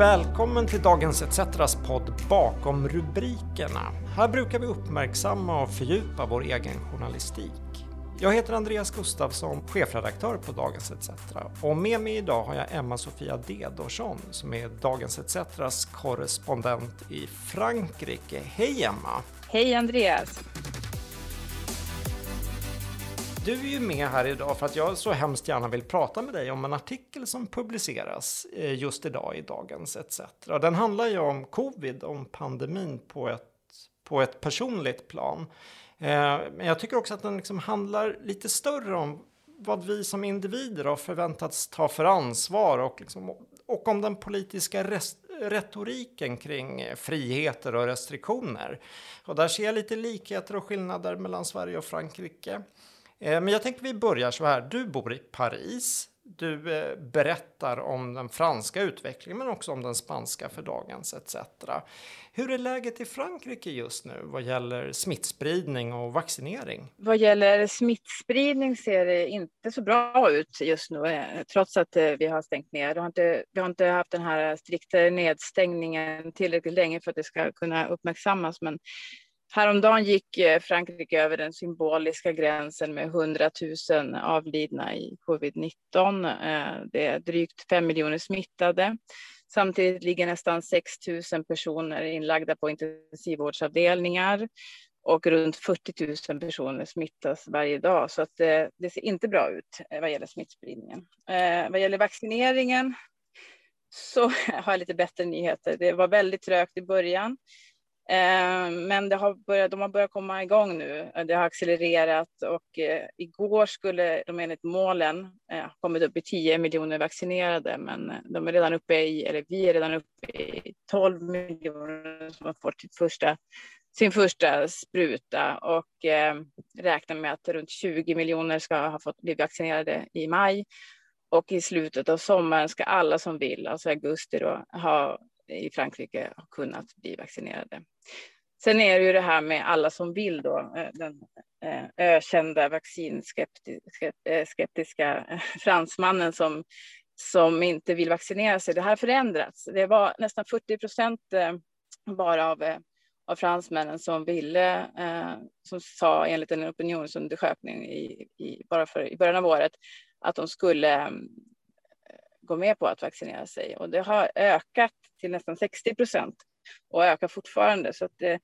Välkommen till Dagens ETCs podd Bakom rubrikerna. Här brukar vi uppmärksamma och fördjupa vår egen journalistik. Jag heter Andreas Gustafsson, chefredaktör på Dagens ETC. Och med mig idag har jag Emma-Sofia Dedorsson som är Dagens ETCs korrespondent i Frankrike. Hej Emma! Hej Andreas! Du är ju med här idag för att jag så hemskt gärna vill prata med dig om en artikel som publiceras eh, just idag i Dagens ETC. Den handlar ju om covid, om pandemin på ett, på ett personligt plan. Eh, men jag tycker också att den liksom handlar lite större om vad vi som individer har förväntats ta för ansvar och, liksom, och om den politiska rest retoriken kring friheter och restriktioner. Och där ser jag lite likheter och skillnader mellan Sverige och Frankrike. Eh, men jag tänkte vi börjar så här. Du bor i Paris. Du eh, berättar om den franska utvecklingen men också om den spanska för dagens etc. Hur är läget i Frankrike just nu vad gäller smittspridning och vaccinering? Vad gäller smittspridning ser det inte så bra ut just nu, eh, trots att vi har stängt ner. Vi har inte, vi har inte haft den här strikta nedstängningen tillräckligt länge för att det ska kunna uppmärksammas, men Häromdagen gick eh, Frankrike över den symboliska gränsen med 100 000 avlidna i covid-19. Eh, det är drygt 5 miljoner smittade. Samtidigt ligger nästan 6 000 personer inlagda på intensivvårdsavdelningar och runt 40 000 personer smittas varje dag. Så att det, det ser inte bra ut vad gäller smittspridningen. Vad gäller vaccineringen så har jag lite bättre nyheter. Det var väldigt trögt i början. Eh, men det har börjat, de har börjat komma igång nu. Det har accelererat och eh, igår skulle de enligt målen eh, ha kommit upp i 10 miljoner vaccinerade, men de är redan uppe i, eller vi är redan uppe i 12 miljoner som har fått sitt första, sin första spruta och räknar med att runt 20 miljoner ska ha fått bli vaccinerade i maj. Och i slutet av sommaren ska alla som vill, alltså augusti, då, ha i Frankrike har kunnat bli vaccinerade. Sen är det ju det här med alla som vill då, eh, den eh, ökända vaccinskeptiska eh, fransmannen som, som inte vill vaccinera sig. Det här har förändrats. Det var nästan 40 procent bara av, av fransmännen som ville, som sa enligt en opinionsundersökning i, i, bara för, i början av året, att de skulle gå med på att vaccinera sig. Och det har ökat till nästan 60 procent och ökar fortfarande. Så det,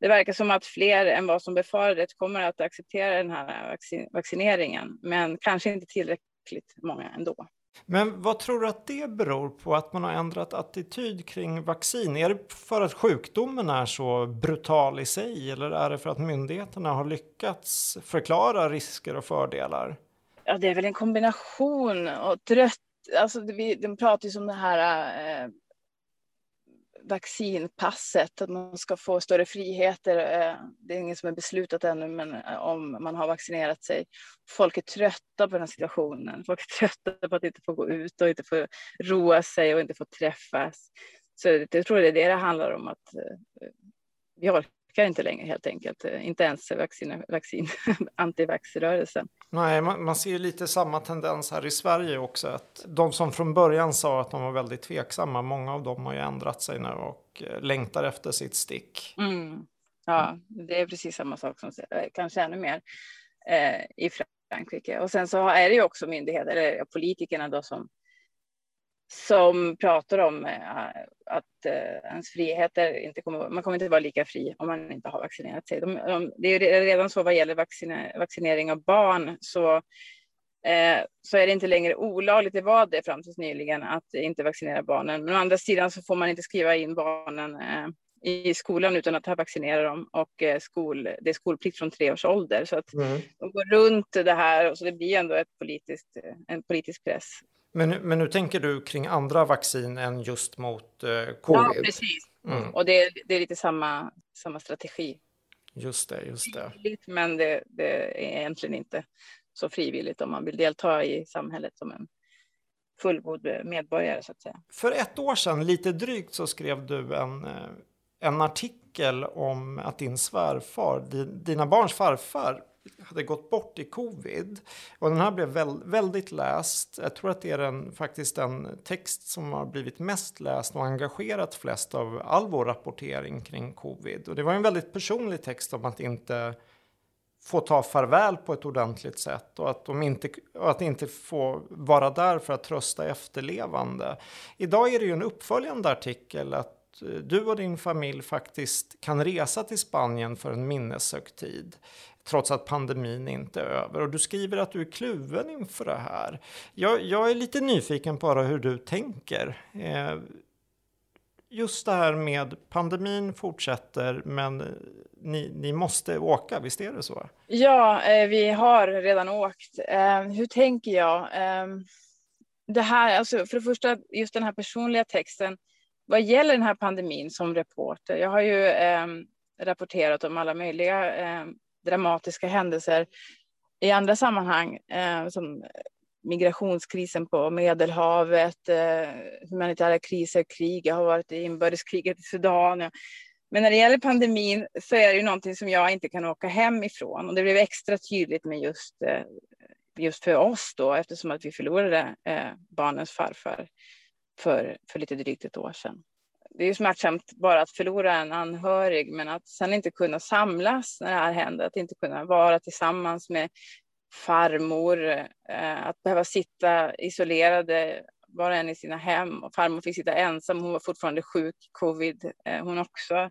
det, verkar som att fler än vad som befarades kommer att acceptera den här vaccin, vaccineringen, men kanske inte tillräckligt många ändå. Men vad tror du att det beror på att man har ändrat attityd kring vaccin? Är det för att sjukdomen är så brutal i sig eller är det för att myndigheterna har lyckats förklara risker och fördelar? Ja, det är väl en kombination och trött. Alltså, vi, de pratar ju om det här eh, vaccinpasset, att man ska få större friheter. Eh, det är inget som är beslutat ännu, men eh, om man har vaccinerat sig. Folk är trötta på den här situationen. Folk är trötta på att inte få gå ut och inte få roa sig och inte få träffas. Så jag tror det är det det handlar om, att eh, vi orkar orkar inte längre helt enkelt. Inte ens vaccin, vaccin antivaxrörelsen. Nej, man, man, ser lite samma tendens här i Sverige också. Att de som från början sa att de var väldigt tveksamma, många av dem har ju ändrat sig nu och eh, längtar efter sitt stick. Mm. Ja, det är precis samma sak som eh, kanske ännu mer eh, i Frankrike. Och sen så är det ju också myndigheter, eller politikerna då som som pratar om eh, att eh, ens friheter inte kommer, man kommer inte vara lika fri om man inte har vaccinerat sig. De, de, det är redan så vad gäller vaccine, vaccinering av barn så, eh, så är det inte längre olagligt, det var det fram tills nyligen, att inte vaccinera barnen. Men å andra sidan så får man inte skriva in barnen eh, i skolan utan att vaccinera dem och eh, skol, det är skolplikt från tre års ålder. Så att mm. de går runt det här och så det blir ändå ett politiskt, en politisk press men, men nu tänker du kring andra vaccin än just mot eh, covid? Ja, precis. Mm. Och det, det, är lite samma, samma strategi. Just det, just det. Frivilligt, men det, det, är egentligen inte så frivilligt om man vill delta i samhället som en fullgod medborgare så att säga. För ett år sedan, lite drygt, så skrev du en, en artikel om att din svärfar, dina barns farfar, hade gått bort i covid. Och den här blev väl, väldigt läst. Jag tror att det är den, faktiskt den text som har blivit mest läst och engagerat flest av all vår rapportering kring covid. Och det var en väldigt personlig text om att inte få ta farväl på ett ordentligt sätt och att, de inte, och att inte få vara där för att trösta efterlevande. Idag är det ju en uppföljande artikel att eh, du och din familj faktiskt kan resa till Spanien för en minneshögtid trots att pandemin inte är över. Och du skriver att du är kluven inför det här. Jag, jag är lite nyfiken på hur du tänker. Eh, just det här med pandemin fortsätter, men ni, ni måste åka, visst är det så? Ja, eh, vi har redan åkt. Eh, hur tänker jag? Eh, det här, alltså för det första, just den här personliga texten. Vad gäller den här pandemin som reporter? Jag har ju eh, rapporterat om alla möjliga eh, dramatiska händelser i andra sammanhang, eh, som migrationskrisen på Medelhavet, eh, humanitära kriser, krig. Jag har varit i inbördeskriget i Sudan. Men när det gäller pandemin så är det ju någonting som jag inte kan åka hem ifrån. Och det blev extra tydligt med just, eh, just för oss då, eftersom att vi förlorade eh, barnens farfar för, för lite drygt ett år sedan. Det är ju smärtsamt bara att förlora en anhörig, men att sen inte kunna samlas när det här händer, att inte kunna vara tillsammans med farmor, eh, att behöva sitta isolerade var och en i sina hem. Och farmor fick sitta ensam, hon var fortfarande sjuk, covid, eh, hon också.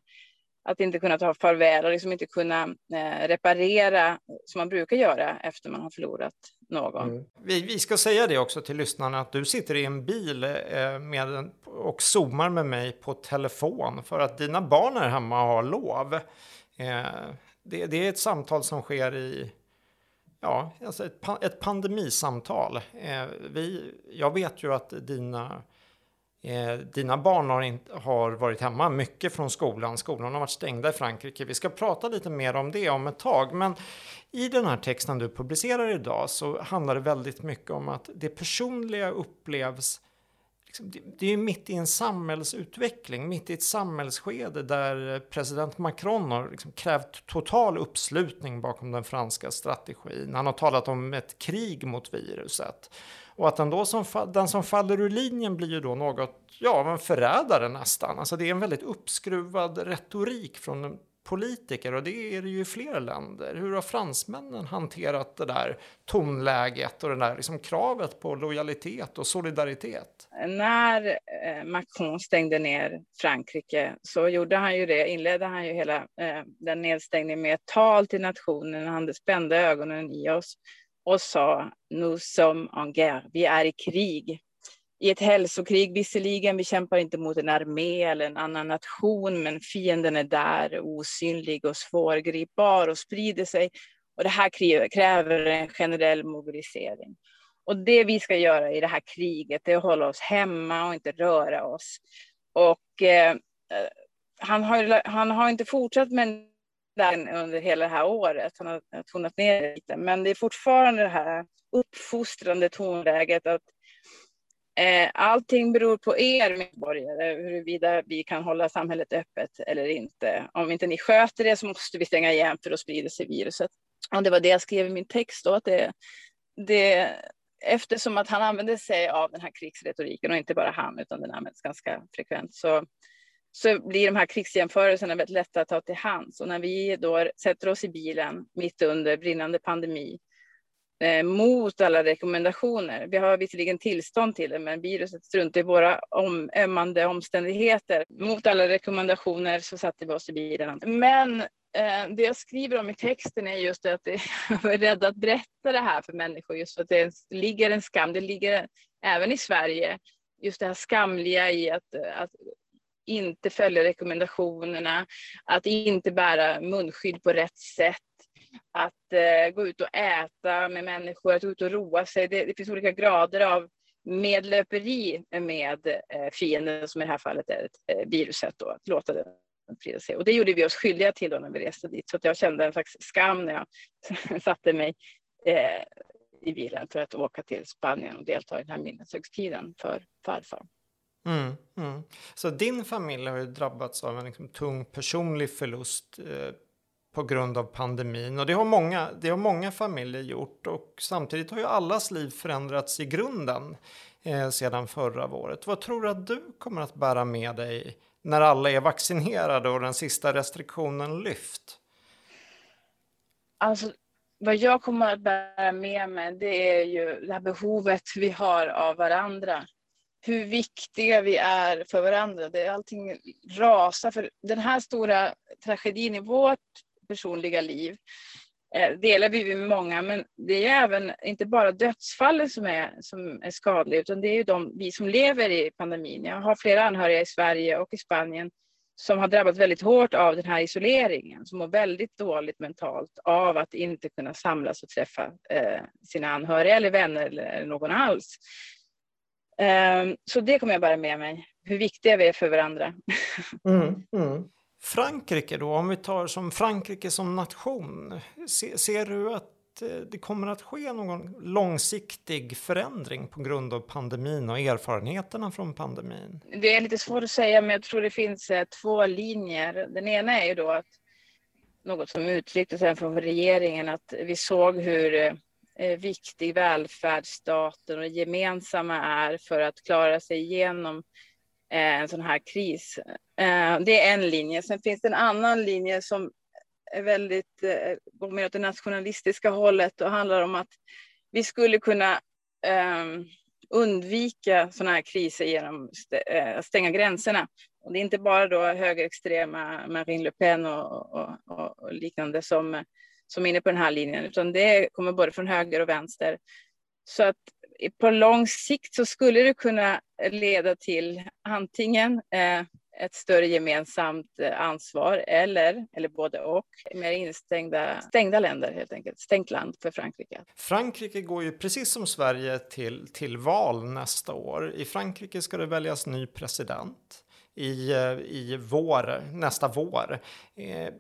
Att inte kunna ta farväl och liksom inte kunna eh, reparera som man brukar göra efter man har förlorat någon. Mm. Vi, vi, ska säga det också till lyssnarna att du sitter i en bil eh, med en, och zoomar med mig på telefon för att dina barn är hemma och har lov. Eh, det, det, är ett samtal som sker i Ja, alltså ett, ett pandemisamtal. Eh, vi, jag vet ju att dina, eh, dina barn har, in, har varit hemma mycket från skolan. Skolan har varit stängda i Frankrike. Vi ska prata lite mer om det om ett tag. Men i den här texten du publicerar idag så handlar det väldigt mycket om att det personliga upplevs Liksom, det är mitt i en samhällsutveckling, mitt i ett samhällsskede där president Macron har liksom krävt total uppslutning bakom den franska strategin. Han har talat om ett krig mot viruset. Och att den, då som, den som faller ur linjen blir ju då något, ja, en förrädare nästan. Alltså det är en väldigt uppskruvad retorik från politiker och det är det ju i fler länder. Hur har fransmännen hanterat det där tonläget och det där liksom kravet på lojalitet och solidaritet? När eh, Macron stängde ner Frankrike så gjorde han ju det, inledde han ju hela eh, den nedstängningen med ett tal till nationen. Han spände ögonen i oss och sa nu som en guerre, vi är i krig i ett hälsokrig visserligen. Vi kämpar inte mot en armé eller en annan nation, men fienden är där, osynlig och svårgripbar och sprider sig. Och det här kräver en generell mobilisering. Och det vi ska göra i det här kriget, det är att hålla oss hemma och inte röra oss. Och eh, eh han, har, han har inte fortsatt med där under hela det här året. Han har tonat ner lite, men det är fortfarande det här uppfostrande tonläget att Eh, allting beror på er medborgare, huruvida vi kan hålla samhället öppet eller inte. Om inte ni sköter det så måste vi stänga igen för då sprider sig viruset. Och det var det jag skrev i min text då, att det, det, eftersom att han använde sig av den här krigsretoriken och inte bara han, utan den används ganska frekvent, så, så blir de här krigsjämförelserna väldigt lätta att ta till hands. Och när vi då sätter oss i bilen mitt under brinnande pandemi Eh, mot alla rekommendationer. Vi har visserligen tillstånd till det, men viruset struntar i våra om, ömmande omständigheter. Mot alla rekommendationer så satte vi oss i bilen. Men eh, det jag skriver om i texten är just att jag är rädd att berätta det här för människor, just för att det ligger en skam. Det ligger även i Sverige, just det här skamliga i att, att inte följa rekommendationerna, att inte bära munskydd på rätt sätt, att eh, gå ut och äta med människor, att gå ut och roa sig. Det, det finns olika grader av medlöperi med eh, fienden, som i det här fallet är ett eh, viruset, då, att låta det sprida sig. Och det gjorde vi oss skyldiga till då när vi reste dit. Så att jag kände en slags skam när jag satte mig eh, i bilen för att åka till Spanien och delta i den här minneshögtiden för farfar. Mm, mm. Så din familj har ju drabbats av en liksom tung personlig förlust eh, på grund av pandemin och det har många, det har många familjer gjort och samtidigt har ju allas liv förändrats i grunden eh, sedan förra året. Vad tror du att du kommer att bära med dig när alla är vaccinerade och den sista restriktionen lyft? Alltså, vad jag kommer att bära med mig, det är ju det här behovet vi har av varandra. Hur viktiga vi är för varandra. Det allting rasar. För den här stora tragedin i vårt personliga liv eh, delar vi med många, men det är även inte bara dödsfallen som är, som är skadliga, utan det är ju de, vi som lever i pandemin. Jag har flera anhöriga i Sverige och i Spanien som har drabbats väldigt hårt av den här isoleringen, som mår väldigt dåligt mentalt av att inte kunna samlas och träffa eh, sina anhöriga eller vänner eller någon alls. Eh, så det kommer jag bara med mig, hur viktiga vi är för varandra. Mm, mm. Frankrike då, om vi tar som Frankrike som nation, ser, ser du att Eh, det kommer att ske någon långsiktig förändring på grund av pandemin och erfarenheterna från pandemin? Det är lite svårt att säga, men jag tror det finns eh, två linjer. Den ena är ju då att något som uttrycktes även från regeringen, att vi såg hur eh, Eh, viktig välfärdsstaten och det gemensamma är för att klara sig igenom eh, en sån här kris. Eh, det är en linje. Sen finns det en annan linje som är väldigt, går mer åt det nationalistiska hållet och handlar om att vi skulle kunna ehm, undvika sådana här kriser genom att stänga gränserna. Och det är inte bara då högerextrema Marine Le Pen och, och, och liknande som, som är inne på den här linjen, utan det kommer både från höger och vänster. Så att på lång sikt så skulle det kunna leda till antingen eh, ett större gemensamt eh, ansvar eller, eller både och, mer instängda stängda länder helt enkelt, stängt land för Frankrike. Frankrike går ju precis som Sverige till, till val nästa år. I Frankrike ska det väljas ny president i, eh, i vår, nästa vår. Eh,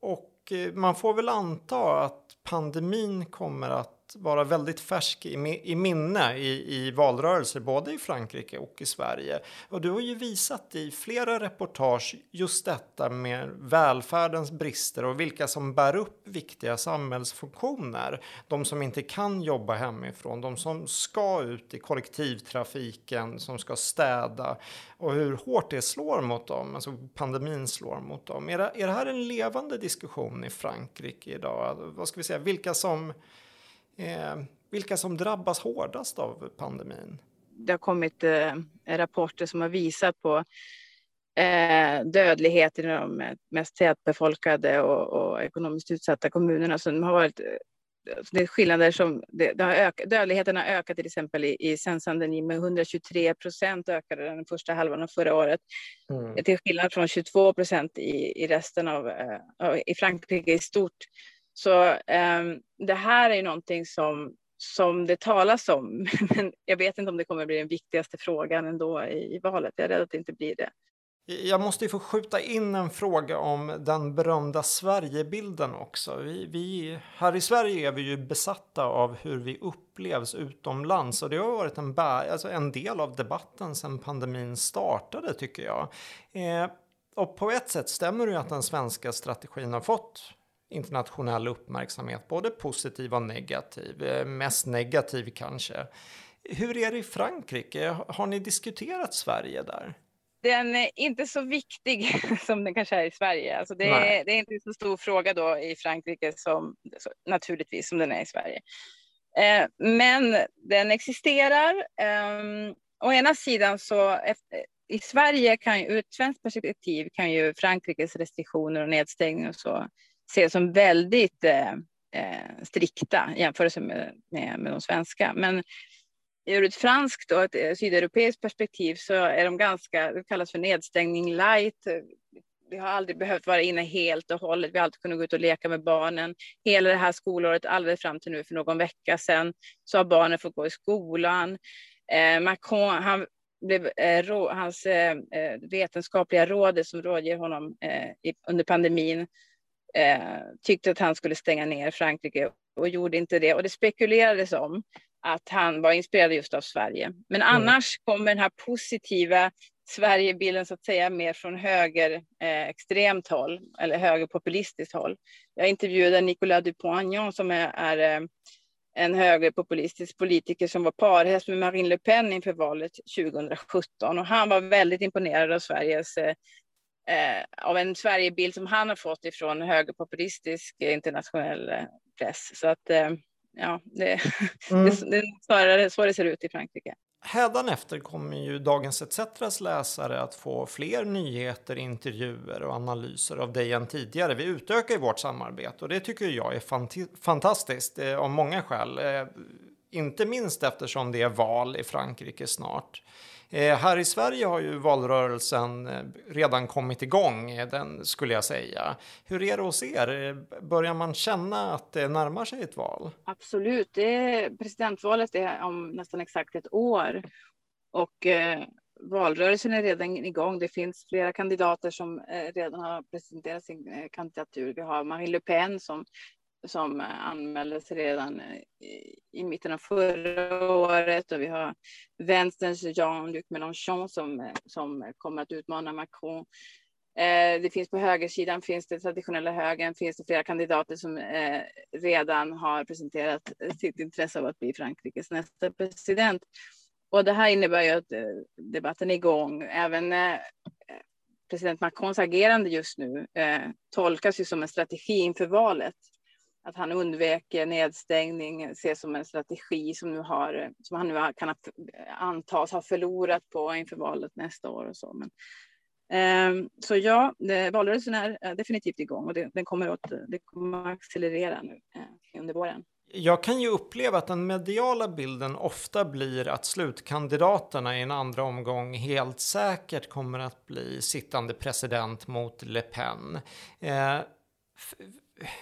och Eh, man får väl anta att pandemin kommer att vara väldigt färsk i, i minne i, i valrörelser både i Frankrike och i Sverige. Och du har ju visat i flera reportage just detta med välfärdens brister och vilka som bär upp viktiga samhällsfunktioner. De som inte kan jobba hemifrån, de som ska ut i kollektivtrafiken, som ska städa och hur hårt det slår mot dem, alltså pandemin slår mot dem. Är det, är det här en levande diskussion i Frankrike idag? Vad ska vi säga, vilka som eh, vilka som drabbas hårdast av pandemin? Det har kommit eh, rapporter som har visat på eh, dödlighet i de mest tätbefolkade och, och ekonomiskt utsatta kommunerna. Så de har varit, eh, det är skillnader som det, det har ökat, dödligheten har ökat till exempel i, i Saint-Denis med 123 procent ökade den första halvan av förra året. Mm. Till skillnad från 22 procent i, i resten av, uh, i Frankrike i stort. Så um, det här är någonting som, som det talas om, men jag vet inte om det kommer bli den viktigaste frågan ändå i, i valet. Jag är rädd att det inte blir det. Jag måste ju få skjuta in en fråga om den berömda Sverigebilden också. Vi, vi, här i Sverige är vi ju besatta av hur vi upplevs utomlands och det har varit en, alltså en del av debatten sedan pandemin startade tycker jag. Eh, och på ett sätt stämmer det ju att den svenska strategin har fått internationell uppmärksamhet, både positiv och negativ. Eh, mest negativ kanske. Hur är det i Frankrike? Har ni diskuterat Sverige där? Den är inte så viktig som den kanske är i Sverige. Alltså det, är, det är inte så stor fråga då i Frankrike som naturligtvis som den är i Sverige. Eh, men den existerar. Eh, å ena sidan så i Sverige kan ur ett svenskt perspektiv kan ju Frankrikes restriktioner och nedstängning och så ses som väldigt eh, eh, strikta i jämförelse med, med, med de svenska. Men ur ett franskt och ett eh, sydeuropeiskt perspektiv så är de ganska, det kallas för nedstängning light. Vi har aldrig behövt vara inne helt och hållet. Vi har alltid kunnat gå ut och leka med barnen. Hela det här skolåret, alldeles fram till nu för någon vecka sedan, så har barnen fått gå i skolan. Eh, Macron, han blev, eh, rå, hans eh, eh vetenskapliga råd som rådger honom eh, i, under pandemin eh, tyckte att han skulle stänga ner Frankrike och gjorde inte det. Och det spekulerades om att han var inspirerad just av Sverige. Men mm. annars kommer den här positiva Sverigebilden så att säga mer från höger eh, extremt håll eller högerpopulistiskt håll. Jag intervjuade Nicolas Dupont-Aignan som är, är eh, en högerpopulistisk politiker som var parhäst med Marine Le Pen inför valet 2017 och han var väldigt imponerad av Sveriges eh, eh, av en Sverigebild som han har fått ifrån högerpopulistisk internationell eh, press. Så att eh, ja, det, mm. det, det är snarare så det ser ut i Frankrike. Hädanefter kommer ju Dagens ETCs läsare att få fler nyheter, intervjuer och analyser av dig än tidigare. Vi utökar ju vårt samarbete och det tycker jag är fant fantastiskt eh, av många skäl. Eh, inte minst eftersom det är val i Frankrike snart. Eh, här i Sverige har ju valrörelsen eh, redan kommit igång, eh, den skulle jag säga. Hur är det hos er? Eh, börjar man känna att det närmar sig ett val? Absolut, det är, presidentvalet är om nästan exakt ett år. Och eh, valrörelsen är redan igång. Det finns flera kandidater som eh, redan har presenterat sin kandidatur. Vi har Marine Le Pen som som eh, anmäldes redan eh, i, mitten av förra året och vi har vänsterns Jean-Luc Mélenchon som, eh, som kommer att utmana Macron. Eh, det finns på högersidan, finns det traditionella högern, finns det flera kandidater som eh, redan har presenterat sitt intresse av att bli Frankrikes nästa president. Och det här innebär ju att eh, debatten är igång. Även president Macrons agerande just nu tolkas ju som en strategi inför valet att han undvek nedstängning ses som en strategi som, nu har, som han nu kan antas ha förlorat på inför valet nästa år. Och så. Men, eh, så ja, det, valrörelsen är definitivt igång och det, den kommer att, det kommer att accelerera nu eh, under våren. Jag kan ju uppleva att den mediala bilden ofta blir att slutkandidaterna i en andra omgång helt säkert kommer att bli sittande president mot Le Pen. Eh,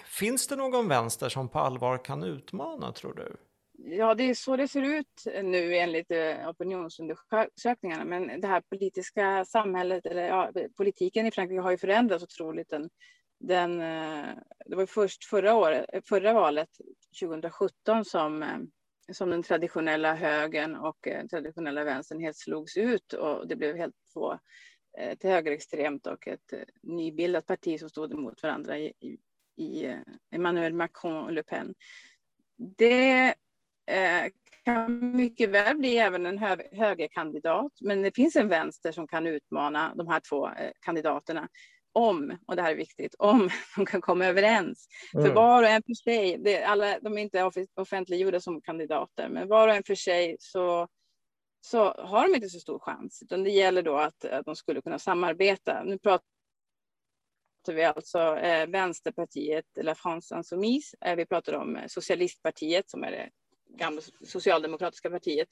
Finns det någon vänster som på allvar kan utmana, tror du? Ja, det är så det ser ut nu enligt eh, opinionsundersökningarna. Men det här politiska samhället, eller ja, politiken i Frankrike har ju förändrats otroligt. Den, den, eh, det var först förra, året, förra valet, 2017, som, eh, som den traditionella högern och traditionella vänstern helt slogs ut och det blev helt två ett högerextremt och ett nybildat parti som stod emot varandra i, i eh, Emmanuel Macron och Le Pen. Det eh, kan mycket väl bli även en hö högerkandidat, men det finns en vänster som kan utmana de här två eh, kandidaterna om, och det här är viktigt, om de kan komma överens. Mm. För var och en för sig, det, alla, de är inte offentliggjorda som kandidater, men var och en för sig så, så har de inte så stor chans, utan det gäller då att, att de skulle kunna samarbeta. Nu pratar pratar vi alltså eh, Vänsterpartiet, La France Insoumise. Eh, vi pratar om eh, Socialistpartiet som är det gamla socialdemokratiska partiet.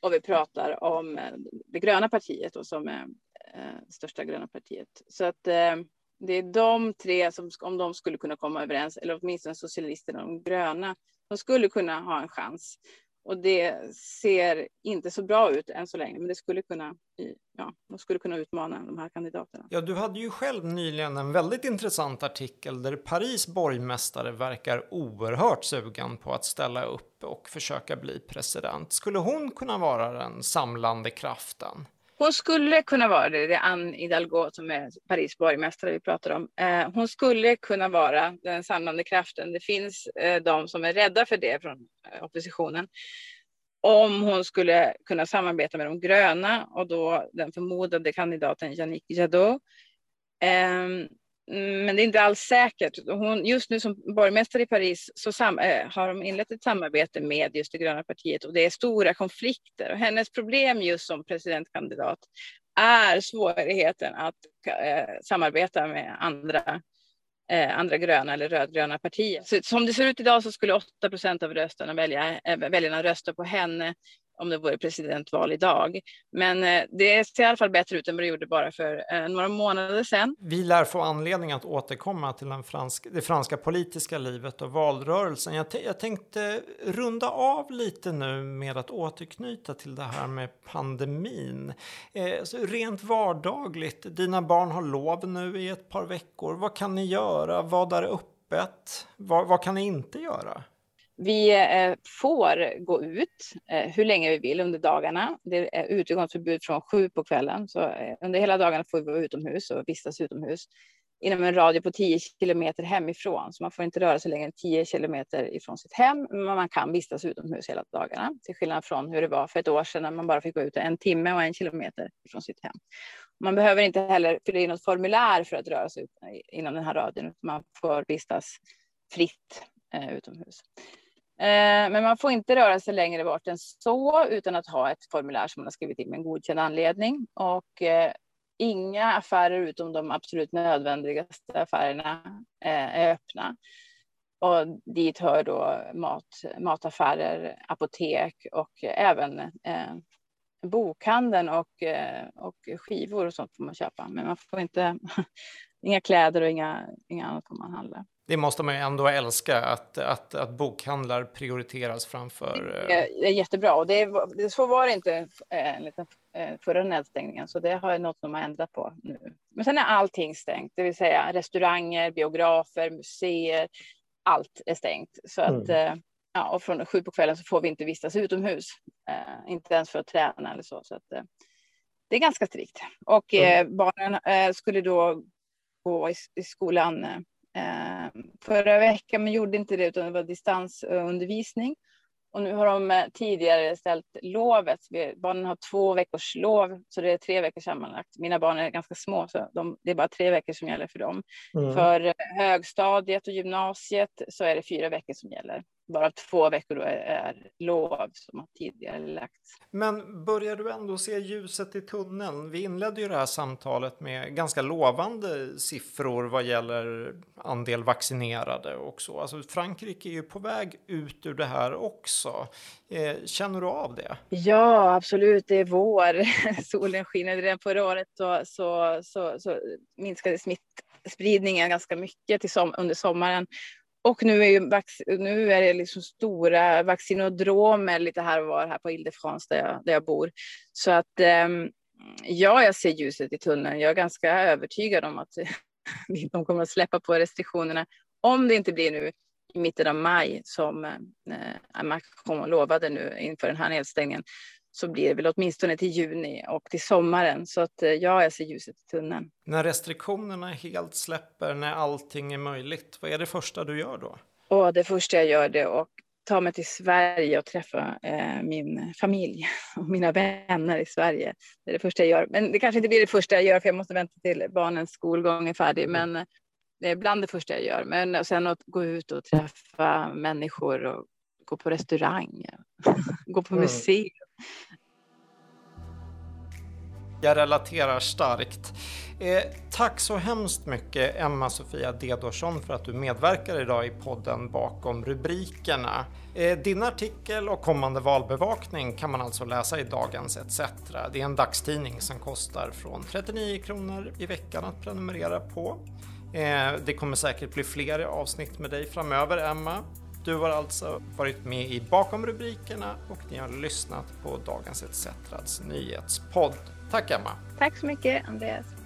Och vi pratar om eh, det gröna partiet då, som är eh, största gröna partiet. Så att eh, det är de tre som, om de skulle kunna komma överens, eller åtminstone socialisterna och de gröna, de skulle kunna ha en chans. Och det ser inte så bra ut än så länge, men det skulle kunna, ja, de skulle kunna utmana de här kandidaterna. Ja, du hade ju själv nyligen en väldigt intressant artikel där Paris borgmästare verkar oerhört sugen på att ställa upp och försöka bli president. Skulle hon kunna vara den samlande kraften? Hon skulle kunna vara det, det är Anne Hidalgo som är Paris borgmästare vi pratar om. Eh, hon skulle kunna vara den samlande kraften. Det finns eh, de som är rädda för det från eh, oppositionen. Om hon skulle kunna samarbeta med de gröna och då den förmodade kandidaten Yannick Jadot. Ehm, Mm, men det är inte alls säkert. Hon, just nu som borgmästare i Paris så sam, äh, har de inlett ett samarbete med just det gröna partiet och det är stora konflikter. Och hennes problem just som presidentkandidat är svårigheten att äh, samarbeta med andra, äh, andra gröna eller rödgröna partier. Så, som det ser ut idag så skulle 8 procent av rösterna välja, väljarna rösta på henne om det vore presidentval idag. Men eh, det ser i alla fall bättre ut än vad det gjorde bara för eh, några månader sedan. Vi lär få anledning att återkomma till den fransk, det franska politiska livet och valrörelsen. Jag, jag tänkte runda av lite nu med att återknyta till det här med pandemin. Eh, så rent vardagligt, dina barn har lov nu i ett par veckor. Vad kan ni göra? Vad är öppet? Vad, vad kan ni inte göra? Vi eh, får gå ut eh, hur länge vi vill under dagarna. Det är utegångsförbud från sju på kvällen, så eh, under hela dagarna får vi vara utomhus och vistas utomhus inom en radie på 10 kilometer hemifrån. Så man får inte röra sig längre än 10 kilometer ifrån sitt hem, men man kan vistas utomhus hela dagarna. Till skillnad från hur det var för ett år sedan när man bara fick gå ut en timme och en kilometer ifrån sitt hem. Man behöver inte heller fylla i något formulär för att röra sig inom den här radien, man får vistas fritt eh, utomhus. Eh, men man får inte röra sig längre bort än så utan att ha ett formulär som man har skrivit in med en godkänd anledning. Och eh, inga affärer utom de absolut nödvändigaste affärerna eh, är öppna. Och dit hör då mat, mataffärer, apotek och även eh, bokhandeln och, eh, och skivor och sånt får man köpa. Men man får inte, inga kläder och inga, inga annat får man handla. Det måste man ju ändå älska, att, att, att bokhandlar prioriteras framför... Det är, det är jättebra och det, är, så var det inte enligt eh, förra nedstängningen, så det har något de har ändrat på nu. Men sen är allting stängt, det vill säga restauranger, biografer, museer, allt är stängt. Så att, mm. Eh, ja, och från sju på kvällen så får vi inte vistas utomhus, eh, inte ens för att träna eller så. så att, det är ganska strikt. Och mm. barnen skulle då gå i, skolan Eh, förra veckan, men gjorde inte det utan det var distansundervisning. Och nu har de eh, tidigare ställt lovet. Barnen har två veckors lov, så det är tre veckor sammanlagt. Mina barn är ganska små, så de, det är bara tre veckor som gäller för dem. Mm. För högstadiet och gymnasiet så är det fyra veckor som gäller bara två veckor då är, är lov som har tidigare lagts. Men börjar du ändå se ljuset i tunneln? Vi inledde ju det här samtalet med ganska lovande siffror vad gäller andel vaccinerade och så. Alltså Frankrike är ju på väg ut ur det här också. Eh, känner du av det? Ja, absolut. Det är vår. Solen skiner. Redan förra året så, så, så, så minskade smittspridningen ganska mycket till som, under sommaren och nu är, ju nu är det liksom stora vaccinodromer lite här och var här på Ile-de-France där jag, där jag bor. Så att ehm, ja, jag ser ljuset i tunneln. Jag är ganska övertygad om att de kommer att släppa på restriktionerna. Om det inte blir nu i mitten av maj som eh, Macron lovade nu inför den här nedstängningen så blir det väl åtminstone till juni och till sommaren. Så att eh, ja, jag ser ljuset i tunneln. När restriktionerna helt släpper, när allting är möjligt, vad är det första du gör då? Och det första jag gör det att ta mig till Sverige och träffa eh, min familj och mina vänner i Sverige. Det är det första jag gör. Men det kanske inte blir det första jag gör för jag måste vänta till barnens skolgång är färdig. Mm. Men det är bland det första jag gör. Men sen att gå ut och träffa människor och gå på restaurang, gå på mm. museum. Jag relaterar starkt. Eh, tack så hemskt mycket Emma-Sofia Dedorsson för att du medverkar idag i podden bakom rubrikerna. Eh, din artikel och kommande valbevakning kan man alltså läsa i Dagens ETC. Det är en dagstidning som kostar från 39 kronor i veckan att prenumerera på. Eh, det kommer säkert bli fler avsnitt med dig framöver Emma. Du har alltså varit med i Bakom rubrikerna och ni har lyssnat på Dagens ETCs nyhetspodd. Tack Emma! Tack så mycket Andreas!